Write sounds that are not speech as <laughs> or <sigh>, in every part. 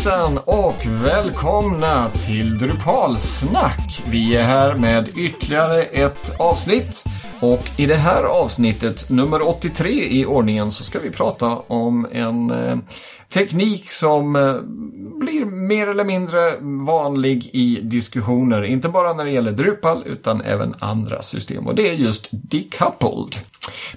Hejsan och välkomna till Drupalsnack. Vi är här med ytterligare ett avsnitt. Och i det här avsnittet, nummer 83 i ordningen, så ska vi prata om en eh, teknik som eh, blir mer eller mindre vanlig i diskussioner. Inte bara när det gäller Drupal utan även andra system. Och det är just decoupled.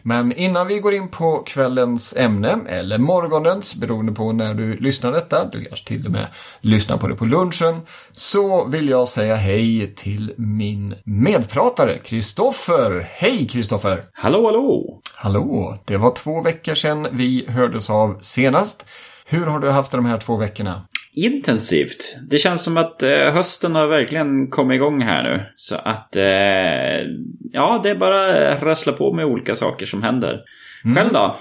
Men innan vi går in på kvällens ämne, eller morgonens, beroende på när du lyssnar detta, du kanske till och med lyssnar på det på lunchen, så vill jag säga hej till min medpratare Kristoffer. Hej Kristoffer! Hallå, hallå! Hallå! Det var två veckor sedan vi hördes av senast. Hur har du haft de här två veckorna? Intensivt. Det känns som att eh, hösten har verkligen kommit igång här nu. Så att, eh, ja, det är bara att rassla på med olika saker som händer. Mm. Själv då?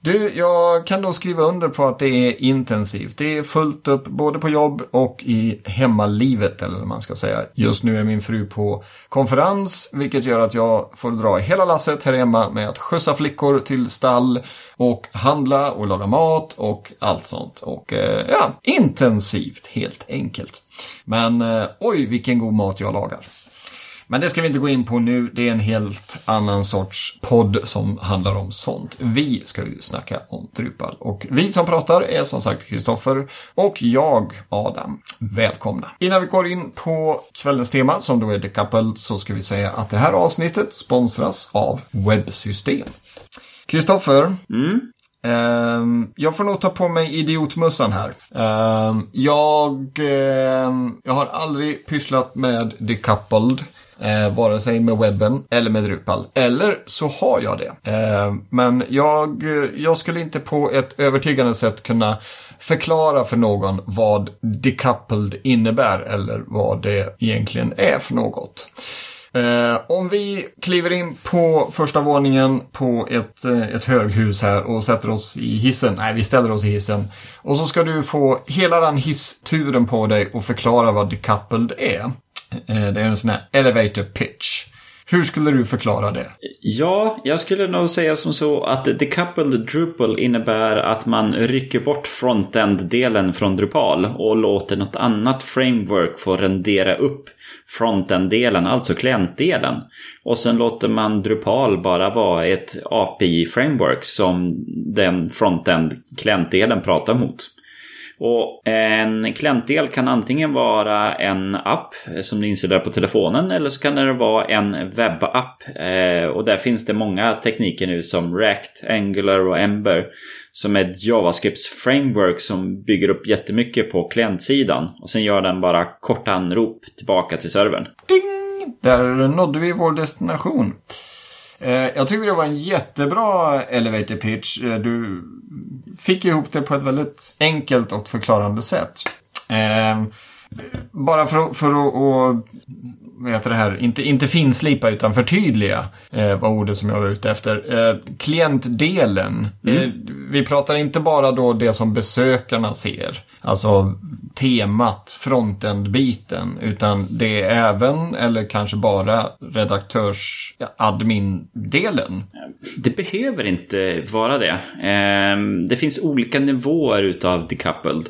Du, jag kan då skriva under på att det är intensivt. Det är fullt upp både på jobb och i hemmalivet, eller vad man ska säga. Just nu är min fru på konferens, vilket gör att jag får dra hela lasset här hemma med att skjutsa flickor till stall och handla och laga mat och allt sånt. Och eh, ja, intensivt helt enkelt. Men eh, oj, vilken god mat jag lagar. Men det ska vi inte gå in på nu. Det är en helt annan sorts podd som handlar om sånt. Vi ska ju snacka om Drupal. Och vi som pratar är som sagt Kristoffer och jag, Adam. Välkomna! Innan vi går in på kvällens tema som då är Decoupled så ska vi säga att det här avsnittet sponsras av Webbsystem. Kristoffer, mm. Um, jag får nog ta på mig idiotmössan här. Um, jag, um, jag har aldrig pysslat med decoupled. Eh, vare sig med webben eller med Drupal. Eller så har jag det. Eh, men jag, jag skulle inte på ett övertygande sätt kunna förklara för någon vad decoupled innebär eller vad det egentligen är för något. Eh, om vi kliver in på första våningen på ett, eh, ett höghus här och sätter oss i hissen. Nej, vi ställer oss i hissen. Och så ska du få hela den hissturen på dig och förklara vad decoupled är. Eh, det är en sån här elevator pitch. Hur skulle du förklara det? Ja, jag skulle nog säga som så att decoupled Drupal innebär att man rycker bort frontend-delen från Drupal och låter något annat framework få rendera upp frontend-delen, alltså klientdelen. Och sen låter man Drupal bara vara ett API-framework som den frontend-klientdelen pratar mot. Och en klientdel kan antingen vara en app som du installerar på telefonen eller så kan det vara en webbapp. Eh, och där finns det många tekniker nu som React, Angular och Ember som är ett JavaScripts framework som bygger upp jättemycket på klientsidan och sen gör den bara korta anrop tillbaka till servern. Ding! Där nådde vi vår destination. Eh, jag tyckte det var en jättebra elevator pitch. Eh, du fick ihop det på ett väldigt enkelt och förklarande sätt. Eh, bara för, för att, att vad heter det här, inte, inte finslipa utan förtydliga eh, var ordet som jag var ute efter. Eh, klientdelen, mm. eh, vi pratar inte bara då det som besökarna ser, alltså temat, frontend-biten, utan det är även, eller kanske bara, redaktörs-admin-delen. Det behöver inte vara det. Ehm, det finns olika nivåer utav decoupled.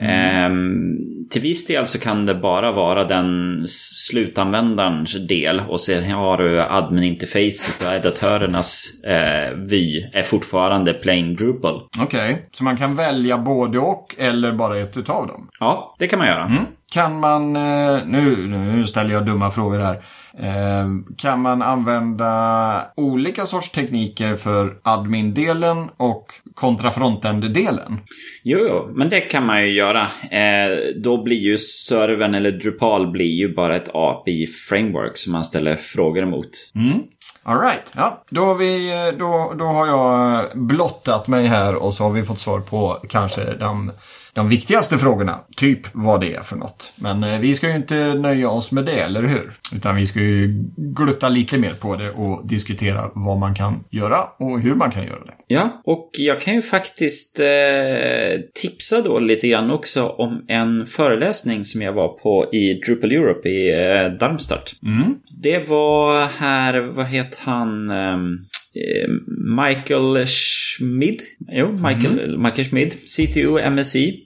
Mm. Um, till viss del så kan det bara vara den slutanvändarens del och sen har du admin-interfacet och editorernas uh, vy är fortfarande plain Drupal. Okej, okay. så man kan välja både och eller bara ett utav dem? Ja, det kan man göra. Mm. Kan man, eh, nu, nu ställer jag dumma frågor här. Eh, kan man använda olika sorts tekniker för admin-delen och kontra frontend-delen? Jo, jo, men det kan man ju göra. Eh, då blir ju servern eller Drupal blir ju bara ett API-framework som man ställer frågor emot. Mm. Alright, ja, då, har vi, då, då har jag blottat mig här och så har vi fått svar på kanske de de viktigaste frågorna. Typ vad det är för något. Men eh, vi ska ju inte nöja oss med det, eller hur? Utan vi ska ju glutta lite mer på det och diskutera vad man kan göra och hur man kan göra det. Ja, och jag kan ju faktiskt eh, tipsa då lite grann också om en föreläsning som jag var på i Drupal Europe i eh, Darmstadt. Mm. Det var här, vad heter han? Eh, Michael Schmid. Jo, Michael, mm. Michael Schmid. CTO MSI.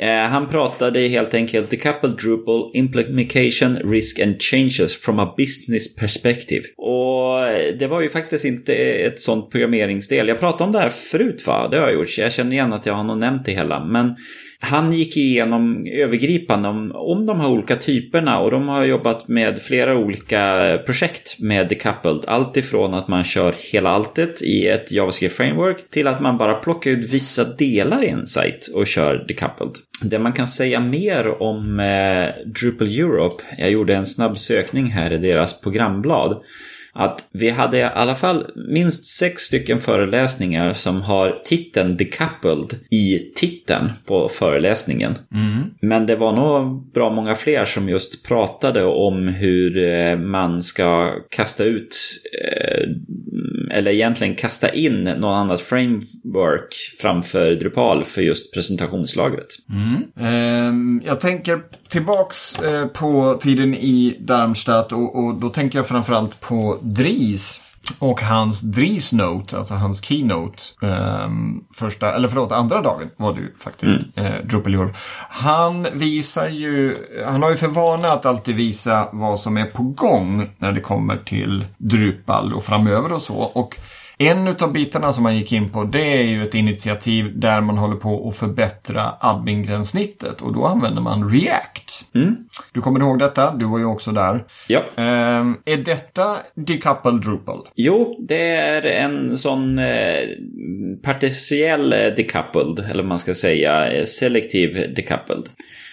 Eh, han pratade helt enkelt decoupled Drupal implementation risk and changes from a business perspective. Och eh, det var ju faktiskt inte ett sånt programmeringsdel. Jag pratade om det här förut va? Det har jag gjort. Jag känner igen att jag har nog nämnt det hela. Men han gick igenom övergripande om, om de här olika typerna och de har jobbat med flera olika projekt med decoupled. Allt ifrån att man kör hela alltet i ett JavaScript framework till att man bara plockar ut vissa delar i en sajt och kör decoupled. Det man kan säga mer om eh, Drupal Europe, jag gjorde en snabb sökning här i deras programblad, att vi hade i alla fall minst sex stycken föreläsningar som har titeln Decoupled i titeln på föreläsningen. Mm. Men det var nog bra många fler som just pratade om hur eh, man ska kasta ut eh, eller egentligen kasta in någon annat framework framför Drupal för just presentationslagret. Mm. Ehm, jag tänker tillbaks eh, på tiden i Darmstadt och, och då tänker jag framförallt på Dries. Och hans Dries Note, alltså hans Keynote, um, första, eller förlåt, andra dagen var det ju faktiskt, mm. eh, Drupal Europe. Han visar ju, han har ju för vana att alltid visa vad som är på gång när det kommer till Drupal och framöver och så. Och en av bitarna som man gick in på det är ju ett initiativ där man håller på att förbättra admin-gränssnittet och då använder man React. Mm. Du kommer ihåg detta? Du var ju också där. Ja. Um, är detta decoupled Drupal? Jo, det är en sån eh, partiell decoupled, eller man ska säga, eh, selektiv decoupled.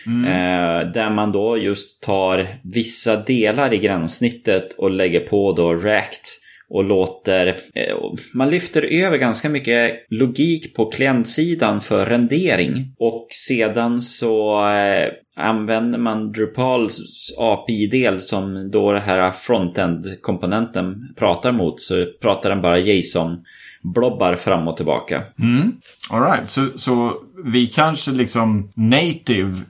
Mm. Eh, där man då just tar vissa delar i gränssnittet och lägger på då React och låter... Eh, man lyfter över ganska mycket logik på klientsidan för rendering och sedan så eh, använder man Drupals API-del som då den här frontend-komponenten pratar mot så pratar den bara JSON blobbar fram och tillbaka. Mm. Alright, så, så vi kanske liksom native,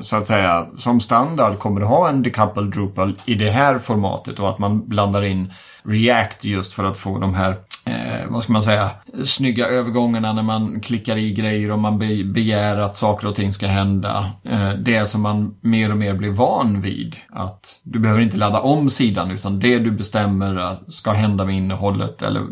så att säga, som standard kommer att ha en decoupled Drupal i det här formatet och att man blandar in React just för att få de här eh, vad ska man säga, snygga övergångarna när man klickar i grejer och man be begär att saker och ting ska hända. Eh, det som man mer och mer blir van vid. Att du behöver inte ladda om sidan utan det du bestämmer eh, ska hända med innehållet eller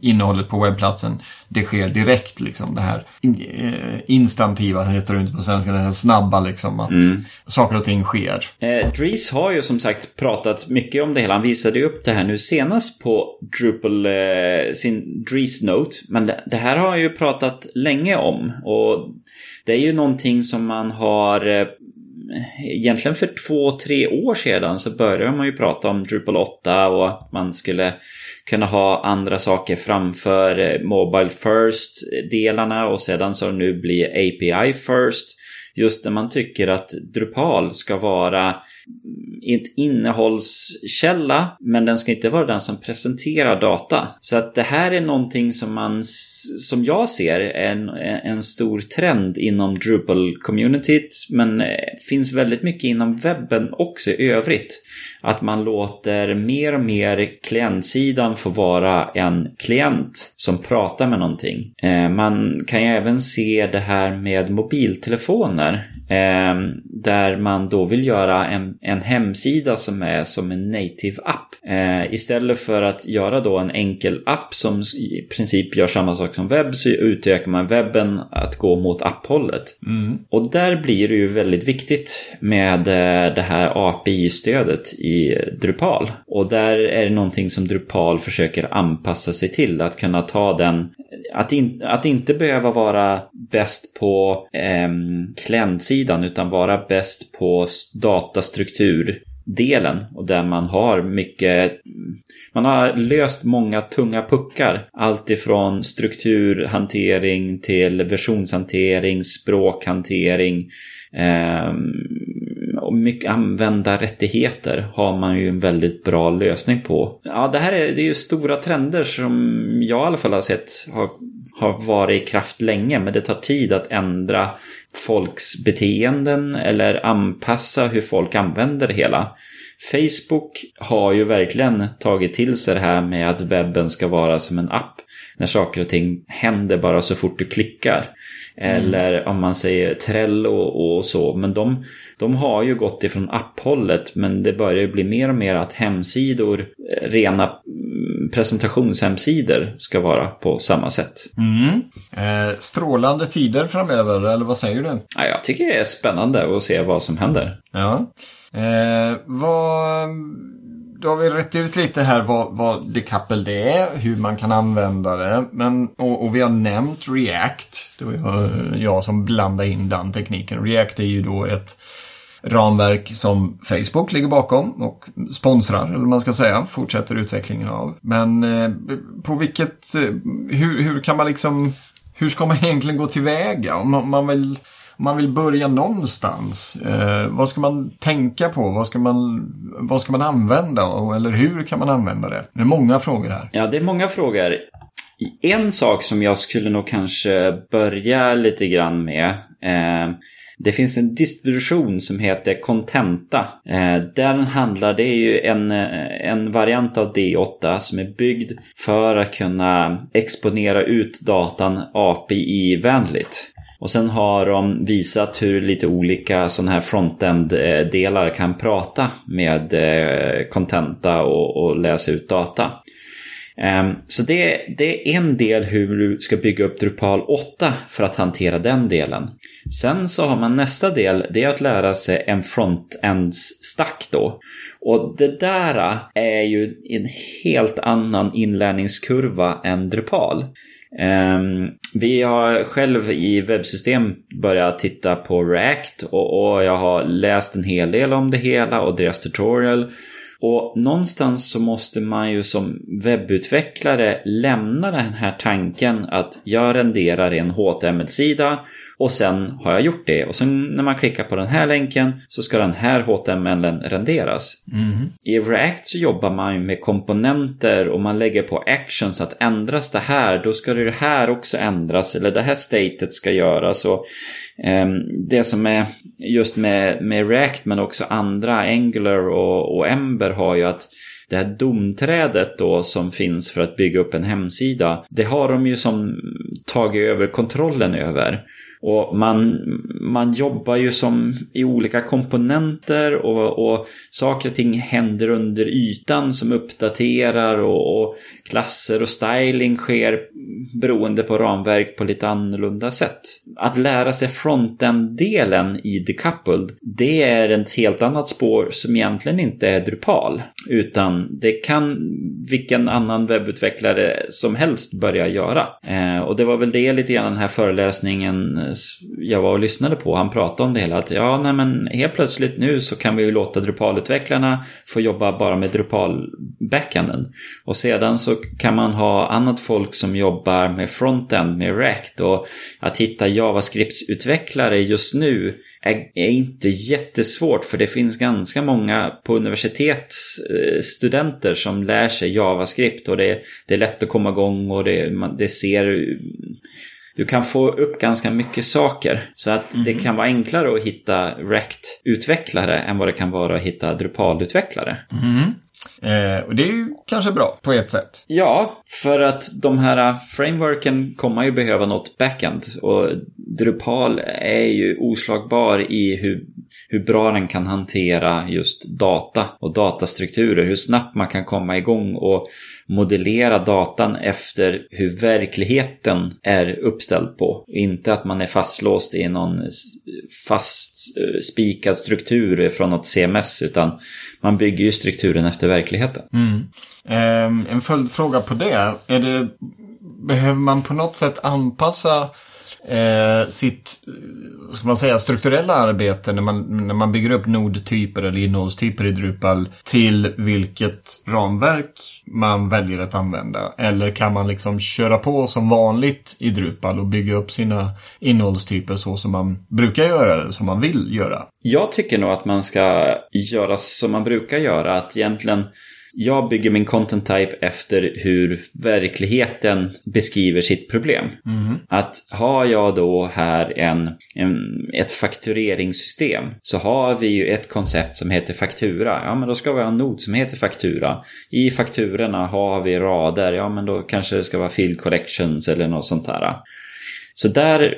innehållet på webbplatsen, det sker direkt liksom. Det här eh, instantiva, heter det inte på svenska, det här snabba liksom. Att mm. saker och ting sker. Eh, Dries har ju som sagt pratat mycket om det hela. Han visade ju upp det här nu senast på Drupal, eh, sin Dries Note. Men det, det, här har han ju pratat länge om. Och det är ju någonting som man har eh, egentligen för två, tre år sedan så började man ju prata om Drupal 8 och att man skulle kunna ha andra saker framför eh, Mobile First-delarna och sedan så nu blir API First. Just när man tycker att Drupal ska vara ett innehållskälla, men den ska inte vara den som presenterar data. Så att det här är någonting som man, som jag ser, är en, en stor trend inom Drupal-communityt, men eh, finns väldigt mycket inom webben också i övrigt. Att man låter mer och mer klientsidan få vara en klient som pratar med någonting. Eh, man kan ju även se det här med mobiltelefoner. Eh, där man då vill göra en, en hemsida som är som en native app. Eh, istället för att göra då en enkel app som i princip gör samma sak som webb så utökar man webben att gå mot apphållet. Mm. Och där blir det ju väldigt viktigt med eh, det här API-stödet i Drupal. Och där är det någonting som Drupal försöker anpassa sig till. Att kunna ta den att, in, att inte behöva vara bäst på eh, klientsidan utan vara bäst på strukturdelen och där man har mycket man har löst många tunga puckar. Allt ifrån strukturhantering till versionshantering, språkhantering eh, och mycket användarrättigheter har man ju en väldigt bra lösning på. Ja, det här är, det är ju stora trender som jag i alla fall har sett har, har varit i kraft länge, men det tar tid att ändra folks beteenden eller anpassa hur folk använder det hela. Facebook har ju verkligen tagit till sig det här med att webben ska vara som en app. När saker och ting händer bara så fort du klickar. Eller om man säger Trello och så. Men de, de har ju gått ifrån apphållet. Men det börjar ju bli mer och mer att hemsidor, eh, rena mm, presentationshemsidor ska vara på samma sätt. Mm. Eh, strålande tider framöver, eller vad säger du? Ja, jag tycker det är spännande att se vad som händer. Ja. Eh, vad... Då har vi rätt ut lite här vad, vad decouple det är, hur man kan använda det. Men, och, och vi har nämnt React. Det var jag, eh, jag som blandade in den tekniken. React är ju då ett ramverk som Facebook ligger bakom och sponsrar, eller vad man ska säga, fortsätter utvecklingen av. Men eh, på vilket, eh, hur, hur kan man liksom, hur ska man <laughs> egentligen gå tillväga? Om man, man vill man vill börja någonstans, eh, vad ska man tänka på? Vad ska man, vad ska man använda? Eller hur kan man använda det? Det är många frågor här. Ja, det är många frågor. En sak som jag skulle nog kanske börja lite grann med. Eh, det finns en distribution som heter Contenta. Eh, den handlar, det är ju en, eh, en variant av D8 som är byggd för att kunna exponera ut datan API-vänligt. Och sen har de visat hur lite olika sådana här frontend-delar eh, kan prata med eh, kontenta Contenta och, och läsa ut data. Ehm, så det, det, är en del hur du ska bygga upp Drupal 8 för att hantera den delen. Sen så har man nästa del, det är att lära sig en frontends-stack då. Och det där eh, är ju en helt annan inlärningskurva än Drupal. Ehm, vi har själv i webbsystem börjat titta på React och, och, jag har läst en hel del om det hela och deras tutorial. Och någonstans så måste man ju som webbutvecklare lämna den här tanken att jag renderar en HTML-sida och sen har jag gjort det. Och sen när man klickar på den här länken så ska den här HTML renderas. Mm. I React så jobbar man med komponenter och man lägger på actions att ändras det här, då ska det här också ändras. Eller det här statet ska göras. Och, eh, det som är just med, med React men också andra, Angular och, och Ember har ju att det här domträdet då som finns för att bygga upp en hemsida, det har de ju som tagit över kontrollen över. Och man, man jobbar ju som i olika komponenter och, och saker och ting händer under ytan som uppdaterar och, och klasser och styling sker beroende på ramverk på lite annorlunda sätt. Att lära sig frontend-delen i Decoupled, det är ett helt annat spår som egentligen inte är Drupal. Utan det kan vilken annan webbutvecklare som helst börja göra. Eh, och det var väl det lite grann den här föreläsningen jag var och lyssnade på. Han pratade om det hela. Att ja, nej men helt plötsligt nu så kan vi ju låta Drupal-utvecklarna få jobba bara med Drupal-backenden. Och sedan så kan man ha annat folk som jobbar med frontend, med React. Och att hitta JavaScript-utvecklare just nu är, är, inte jättesvårt för det finns ganska många på universitet studenter som lär sig JavaScript och det, det är lätt att komma igång och det, det ser du kan få upp ganska mycket saker. Så att mm. det kan vara enklare att hitta Rect-utvecklare än vad det kan vara att hitta Drupal-utvecklare. Mm. Eh, och det är ju kanske bra på ett sätt. Ja, för att de här frameworken kommer ju behöva något backend. Och Drupal är ju oslagbar i hur, hur bra den kan hantera just data och datastrukturer. Hur snabbt man kan komma igång och modellera datan efter hur verkligheten är uppställd på. Inte att man är fastlåst i någon fast eh, spikad struktur från något CMS utan man bygger ju strukturen efter verkligheten. Mm. Eh, en följdfråga på det. Är det. Behöver man på något sätt anpassa eh, sitt vad ska man säga, strukturella arbete när man, när man bygger upp nodtyper eller innehållstyper i Drupal till vilket ramverk man väljer att använda? Eller kan man liksom köra på som vanligt i Drupal och bygga upp sina innehållstyper så som man brukar göra eller som man vill göra? Jag tycker nog att man ska göra som man brukar göra. Att egentligen jag bygger min content type efter hur verkligheten beskriver sitt problem. Mm. Att har jag då här en, en, ett faktureringssystem så har vi ju ett koncept som heter faktura. Ja, men då ska vi ha en nod som heter faktura. I fakturorna har vi rader. Ja, men då kanske det ska vara field collections eller något sånt där. Så där,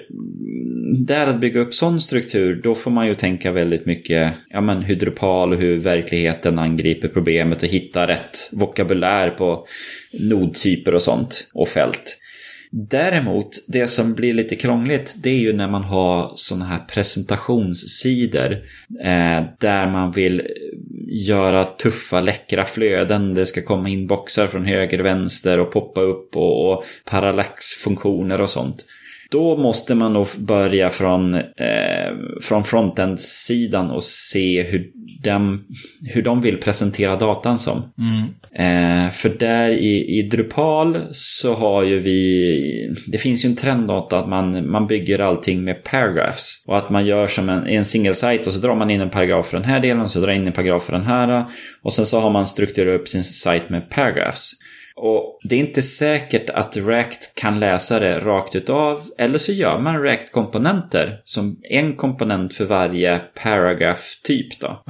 där att bygga upp sån struktur, då får man ju tänka väldigt mycket ja, men hydropal och hur verkligheten angriper problemet och hitta rätt vokabulär på nodtyper och sånt och fält. Däremot, det som blir lite krångligt, det är ju när man har sådana här presentationssidor eh, där man vill göra tuffa, läckra flöden. Det ska komma in boxar från höger och vänster och poppa upp och, och parallaxfunktioner och sånt. Då måste man nog börja från, eh, från frontend-sidan och se hur de, hur de vill presentera datan som. Eh, för där i, i Drupal så har ju vi, det finns ju en trend åt att man, man bygger allting med paragraphs. Och att man gör som en, en single site och så drar man in en paragraf för den här delen och så drar man in en paragraf för den här. Och sen så har man strukturerat upp sin site med paragraphs. Och det är inte säkert att React kan läsa det rakt utav. Eller så gör man React-komponenter som en komponent för varje paragraph-typ. Då.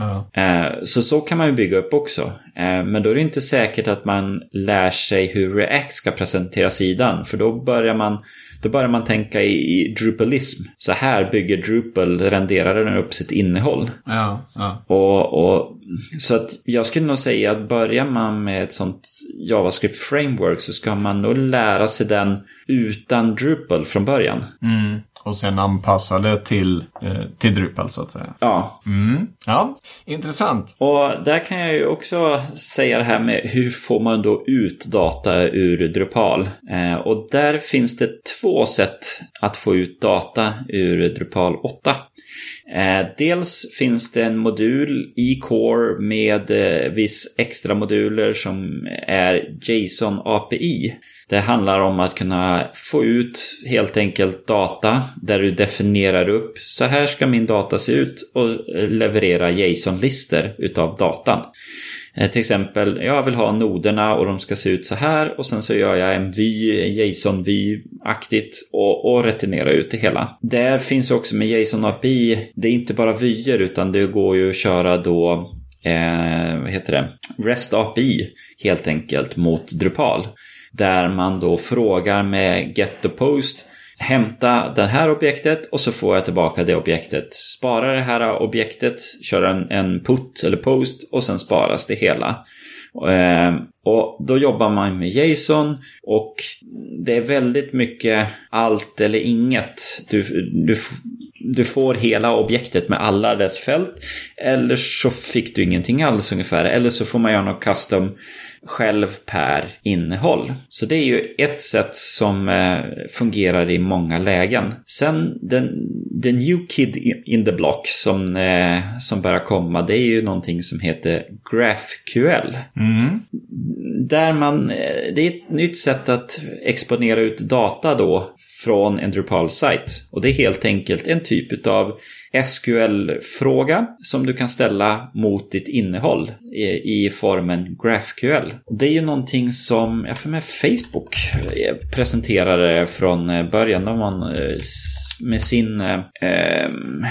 Eh, Så så kan man ju bygga upp också. Eh, Men då är det inte säkert att man lär sig hur React ska presentera sidan. För då börjar man, då börjar man tänka i, i Drupalism. Så här bygger Drupal, renderar den upp sitt innehåll. Ja, ja. Och, och, så att jag skulle nog säga att börjar man med ett sånt JavaScript framework så ska man nog lära sig den utan Drupal från början. Mm. Och sen anpassa det till, eh, till Drupal så att säga. Ja, Mm. Ja, intressant. och där kan jag ju också säga det här med hur får man då ut data ur Drupal. Eh, och där finns det två sätt att få ut data ur Drupal 8. Eh, dels finns det en modul i Core med eh, viss extra moduler som är JSON API. Det handlar om att kunna få ut helt enkelt data där du definierar upp så här ska min data se ut och leverera JSON-lister utav datan. Eh, till exempel, jag vill ha noderna och de ska se ut så här och sen så gör jag en vy, en JSON-vy-aktigt och, och returnerar ut det hela. Där finns också med JSON API, det är inte bara vyer utan det går ju att köra då eh, vad heter det? REST API helt enkelt mot Drupal. Där man då frågar med get the post hämta det här objektet och så får jag tillbaka det objektet. Spara det här objektet, köra en, en put eller post och sen sparas det hela. Ehm, och då jobbar man med JSON och det är väldigt mycket allt eller inget. Du, du, du får hela objektet med alla dess fält. Eller så fick du ingenting alls ungefär. Eller så får man göra något custom själv per innehåll. Så det är ju ett sätt som eh, fungerar i många lägen. Sen den, the new kid in the block som, eh, som börjar komma, det är ju någonting som heter GraphQL. Mm. Där man, eh, det är ett nytt sätt att exponera ut data då från en Drupal-sajt. Och det är helt enkelt en typ av SQL-fråga som du kan ställa mot ditt innehåll i, i formen GraphQL. Det är ju någonting som, jag för mig Facebook eh, presenterade från eh, början. De var med sin, eh, ehm,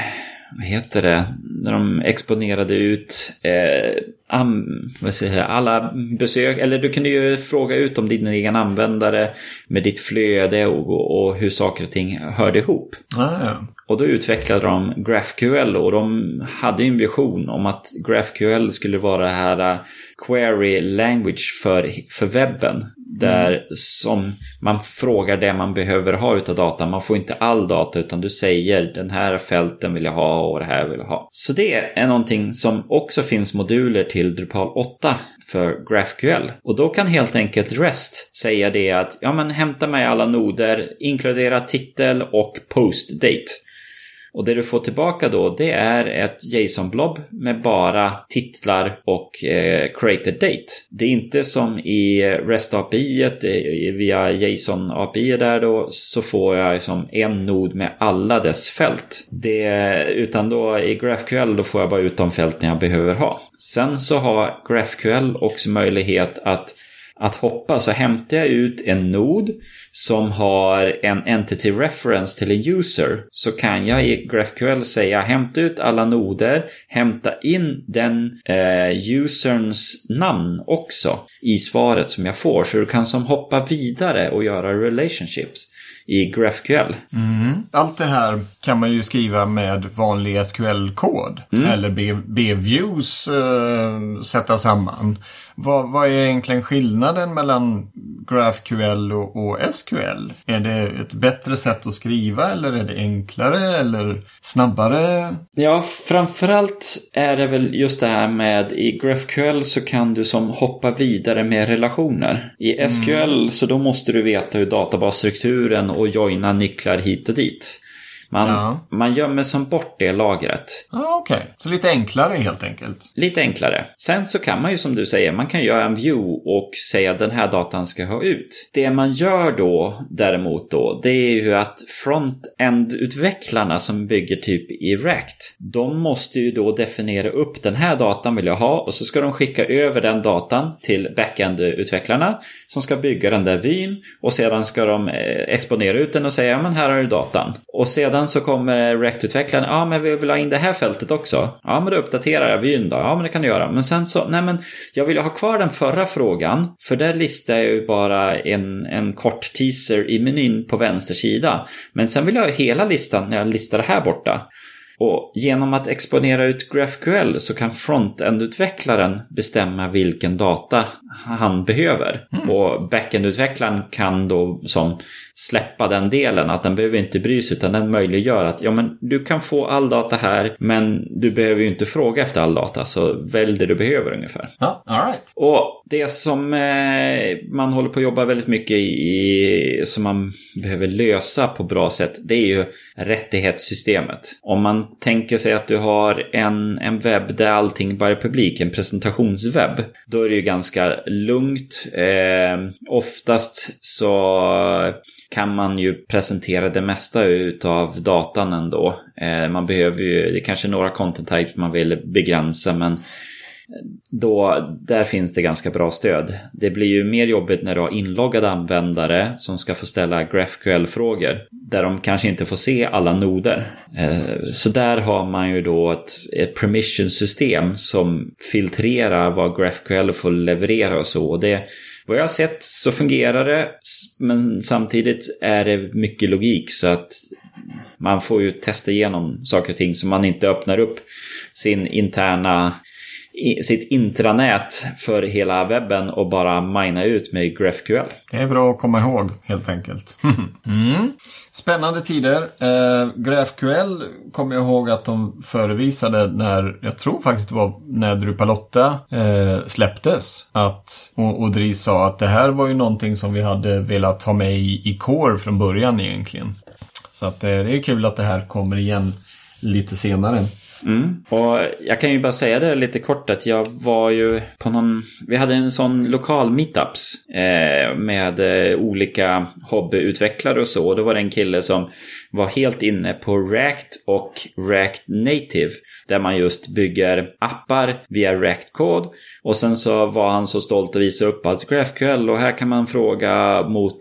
vad heter det, när de exponerade ut eh, am, vad säger jag, alla besök, eller du kunde ju fråga ut om din egen användare med ditt flöde och, och hur saker och ting hörde ihop. Ah, ja. Och då utvecklade de GraphQL och de hade en vision om att GraphQL skulle vara det här query language för, för webben. Där som man frågar det man behöver ha utav data. Man får inte all data utan du säger den här fälten vill jag ha och det här vill jag ha. Så det är någonting som också finns moduler till Drupal 8 för GraphQL. Och då kan helt enkelt REST säga det att ja men hämta mig alla noder, inkludera titel och post date. Och det du får tillbaka då, det är ett JSON-blob med bara titlar och eh, created date. Det är inte som i eh, REST API, eh, via JSON API där då, så får jag liksom en nod med alla dess fält. Det, utan då i GraphQL då får jag bara ut de fälten jag behöver ha. Sen så har GraphQL också möjlighet att att hoppa så hämtar jag ut en nod som har en entity reference till en user så kan jag i GraphQL säga hämta ut alla noder, hämta in den eh, userns namn också i svaret som jag får så du kan som hoppa vidare och göra relationships i GraphQL. Mm. Allt det här kan man ju skriva med vanlig SQL-kod. Mm. Eller B-views uh, sätta samman. Vad, vad, är egentligen skillnaden mellan GraphQL och, och, SQL? Är det ett bättre sätt att skriva eller är det enklare eller snabbare? Ja, framförallt är det väl just det här med i GraphQL så kan du som hoppa vidare med relationer. I SQL mm. så då måste du veta hur databasstrukturen och joina nycklar hit och dit. Man, ja. man gömmer som bort det lagret. Ja, Okej, okay. så lite enklare helt enkelt. Lite enklare. Sen så kan man ju som du säger, man kan göra en view och säga den här datan ska ha ut. Det man gör då däremot då, det är ju att front-end-utvecklarna som bygger typ i React, de måste ju då definiera upp den här datan vill jag ha och så ska de skicka över den datan till backend-utvecklarna som ska bygga den där vyn och sedan ska de eh, exponera ut den och säga men här har du datan. Och sedan Sen så kommer React-utvecklaren, ja men vi vill ha in det här fältet också. Ja men då uppdaterar jag vyn då, ja men det kan du göra. Men sen så, nej men jag vill ha kvar den förra frågan, för där listar jag ju bara en, en kort teaser i menyn på vänster sida. Men sen vill jag ha hela listan när jag listar det här borta. Och genom att exponera ut GraphQL så kan frontend-utvecklaren bestämma vilken data han behöver. Mm. Och backend-utvecklaren kan då som släppa den delen, att den behöver inte bry sig utan den möjliggör att ja, men du kan få all data här men du behöver ju inte fråga efter all data så välj det du behöver ungefär. Ja, all right. Och det som eh, man håller på att jobba väldigt mycket i, som man behöver lösa på bra sätt, det är ju rättighetssystemet. Om man tänker sig att du har en, en webb där allting bara är publik, en presentationswebb, då är det ju ganska lugnt. Eh, oftast så kan man ju presentera det mesta utav datan ändå. Eh, man behöver ju, det är kanske några content types man vill begränsa men då, där finns det ganska bra stöd. Det blir ju mer jobbigt när du har inloggade användare som ska få ställa GraphQL-frågor. Där de kanske inte får se alla noder. Eh, så där har man ju då ett, ett permission-system som filtrerar vad GraphQL får leverera och så. Och det, vad jag har sett så fungerar det, men samtidigt är det mycket logik så att man får ju testa igenom saker och ting så man inte öppnar upp sin interna sitt intranät för hela webben och bara mina ut med GraphQL. Det är bra att komma ihåg helt enkelt. <laughs> Mm. Spännande tider. Eh, GraphQL kommer jag ihåg att de förevisade när, jag tror faktiskt det var när Drupalotta eh, släpptes. Att, och, och Dries sa att det här var ju någonting som vi hade velat ha med i, i Core från början egentligen. Så att eh, det är kul att det här kommer igen lite senare. Mm. Och jag kan ju bara säga det lite kort att jag var ju på någon, vi hade en sån lokal meetups eh, med eh, olika hobbyutvecklare och så. Och då var det en kille som var helt inne på React och React Native. Där man just bygger appar via React-kod. Och sen så var han så stolt att visa upp att GraphQL och här kan man fråga mot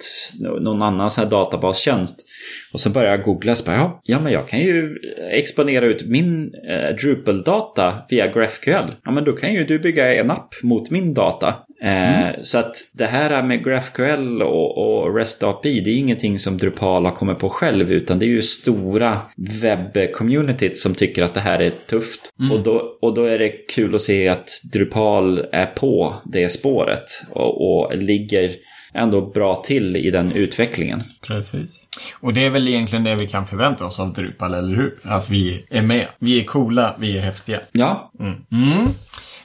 någon annan sån här databastjänst. Och så började jag googla så bara, ja, ja men jag kan ju exponera ut min eh, Drupal-data via GraphQL. Ja men då kan ju du bygga en app mot min data. Eh, mm. Så att det här med GraphQL och, och REST API, det är ingenting som Drupal har kommit på själv, utan det är ju stora webb-communityt som tycker att det här är tufft. Mm. Och, då, och då är det kul att se att Drupal är på det spåret och, och ligger ändå bra till i den utvecklingen. Precis. Och det är väl egentligen det vi kan förvänta oss av Drupal, eller hur? Att vi är med. Vi är coola, vi är häftiga. Ja. Mm.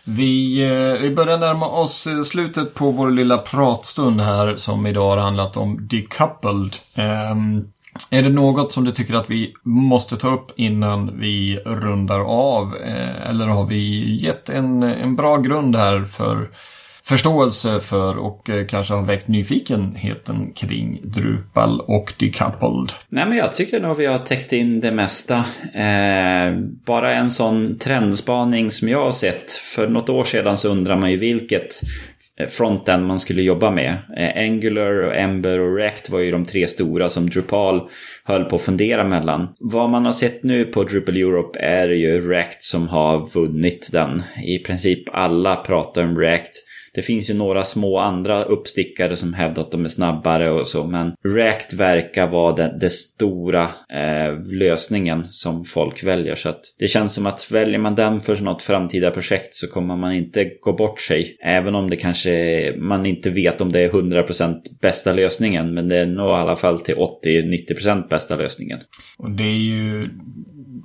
Vi, eh, vi börjar närma oss eh, slutet på vår lilla pratstund här som idag har handlat om decoupled. Ehm, är det något som du tycker att vi måste ta upp innan vi rundar av? Eh, eller har vi gett en, en bra grund här för förståelse för och eh, kanske har väckt nyfikenheten kring Drupal och Decoupled? Nej, men jag tycker nog vi har täckt in det mesta. Eh, bara en sån trendspaning som jag har sett. För något år sedan så undrar man ju vilket eh, fronten man skulle jobba med. Eh, Angular, Ember och React var ju de tre stora som Drupal höll på att fundera mellan. Vad man har sett nu på Drupal Europe är ju React som har vunnit den. I princip alla pratar om React. Det finns ju några små andra uppstickare som hävdar att de är snabbare och så, men React verkar vara den, den stora eh, lösningen som folk väljer. Så att det känns som att väljer man den för något framtida projekt så kommer man inte gå bort sig. Även om det kanske man inte vet om det är 100% bästa lösningen, men det är nog i alla fall till 80-90% bästa lösningen. Och det är ju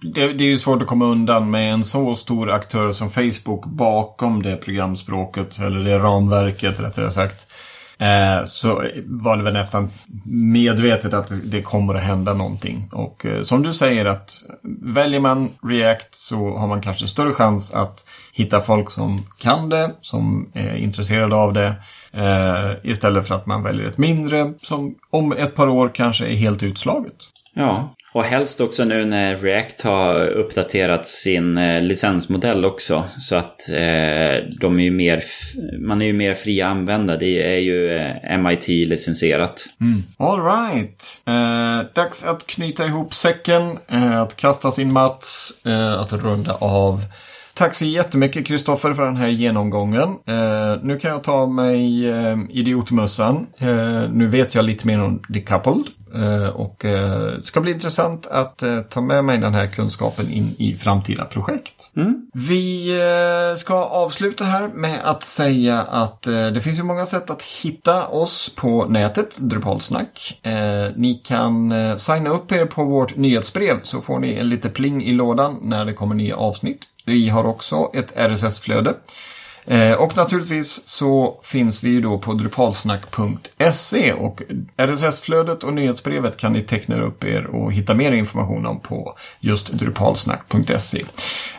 det, det, är ju svårt att komma undan med en så stor aktör som Facebook bakom det programspråket, eller det ramverket rättare sagt. Eh, så var det väl nästan medvetet att det kommer att hända någonting. Och eh, som du säger att väljer man React så har man kanske större chans att hitta folk som kan det, som är intresserade av det. Eh, istället för att man väljer ett mindre som om ett par år kanske är helt utslaget. Ja, och helst också nu när React har uppdaterat sin eh, licensmodell också. Så att eh, de är ju mer, man är ju mer fria att använda. Det är ju eh, MIT-licensierat. Mm. All right. Eh, dags att knyta ihop säcken, eh, att kasta sin Mats, eh, att runda av. Tack så jättemycket Kristoffer för den här genomgången. Eh, nu kan jag ta mig eh, idiotmössan. Eh, nu vet jag lite mer om Decoupled. Eh, och eh, det ska bli intressant att eh, ta med mig den här kunskapen in i framtida projekt. Mm. Vi ska avsluta här med att säga att det finns ju många sätt att hitta oss på nätet, Drupalsnack. Ni kan signa upp er på vårt nyhetsbrev så får ni en lite pling i lådan när det kommer nya avsnitt. Vi har också ett RSS-flöde. Eh, och naturligtvis så finns vi ju då på drupalsnack.se och RSS-flödet och nyhetsbrevet kan ni teckna upp er och hitta mer information om på just drupalsnack.se.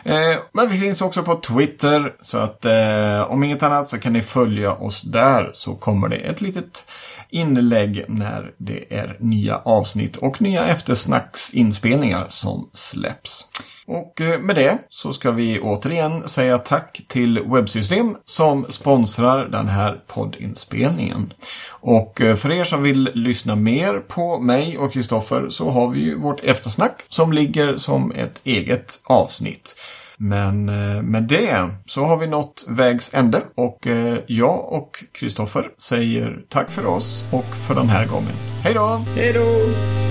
Eh, men vi finns också på Twitter så att eh, om inget annat så kan ni följa oss där så kommer det ett litet inlägg när det är nya avsnitt och nya eftersnacksinspelningar som släpps. Och eh, med det så ska vi återigen säga tack till Webbsystem som sponsrar den här poddinspelningen. Och eh, för er som vill lyssna mer på mig och Kristoffer så har vi ju vårt eftersnack som ligger som ett eget avsnitt. Men eh, med det så har vi nått vägs ände och jag och Kristoffer säger tack för oss och för den här gången. Hej då! Hej då!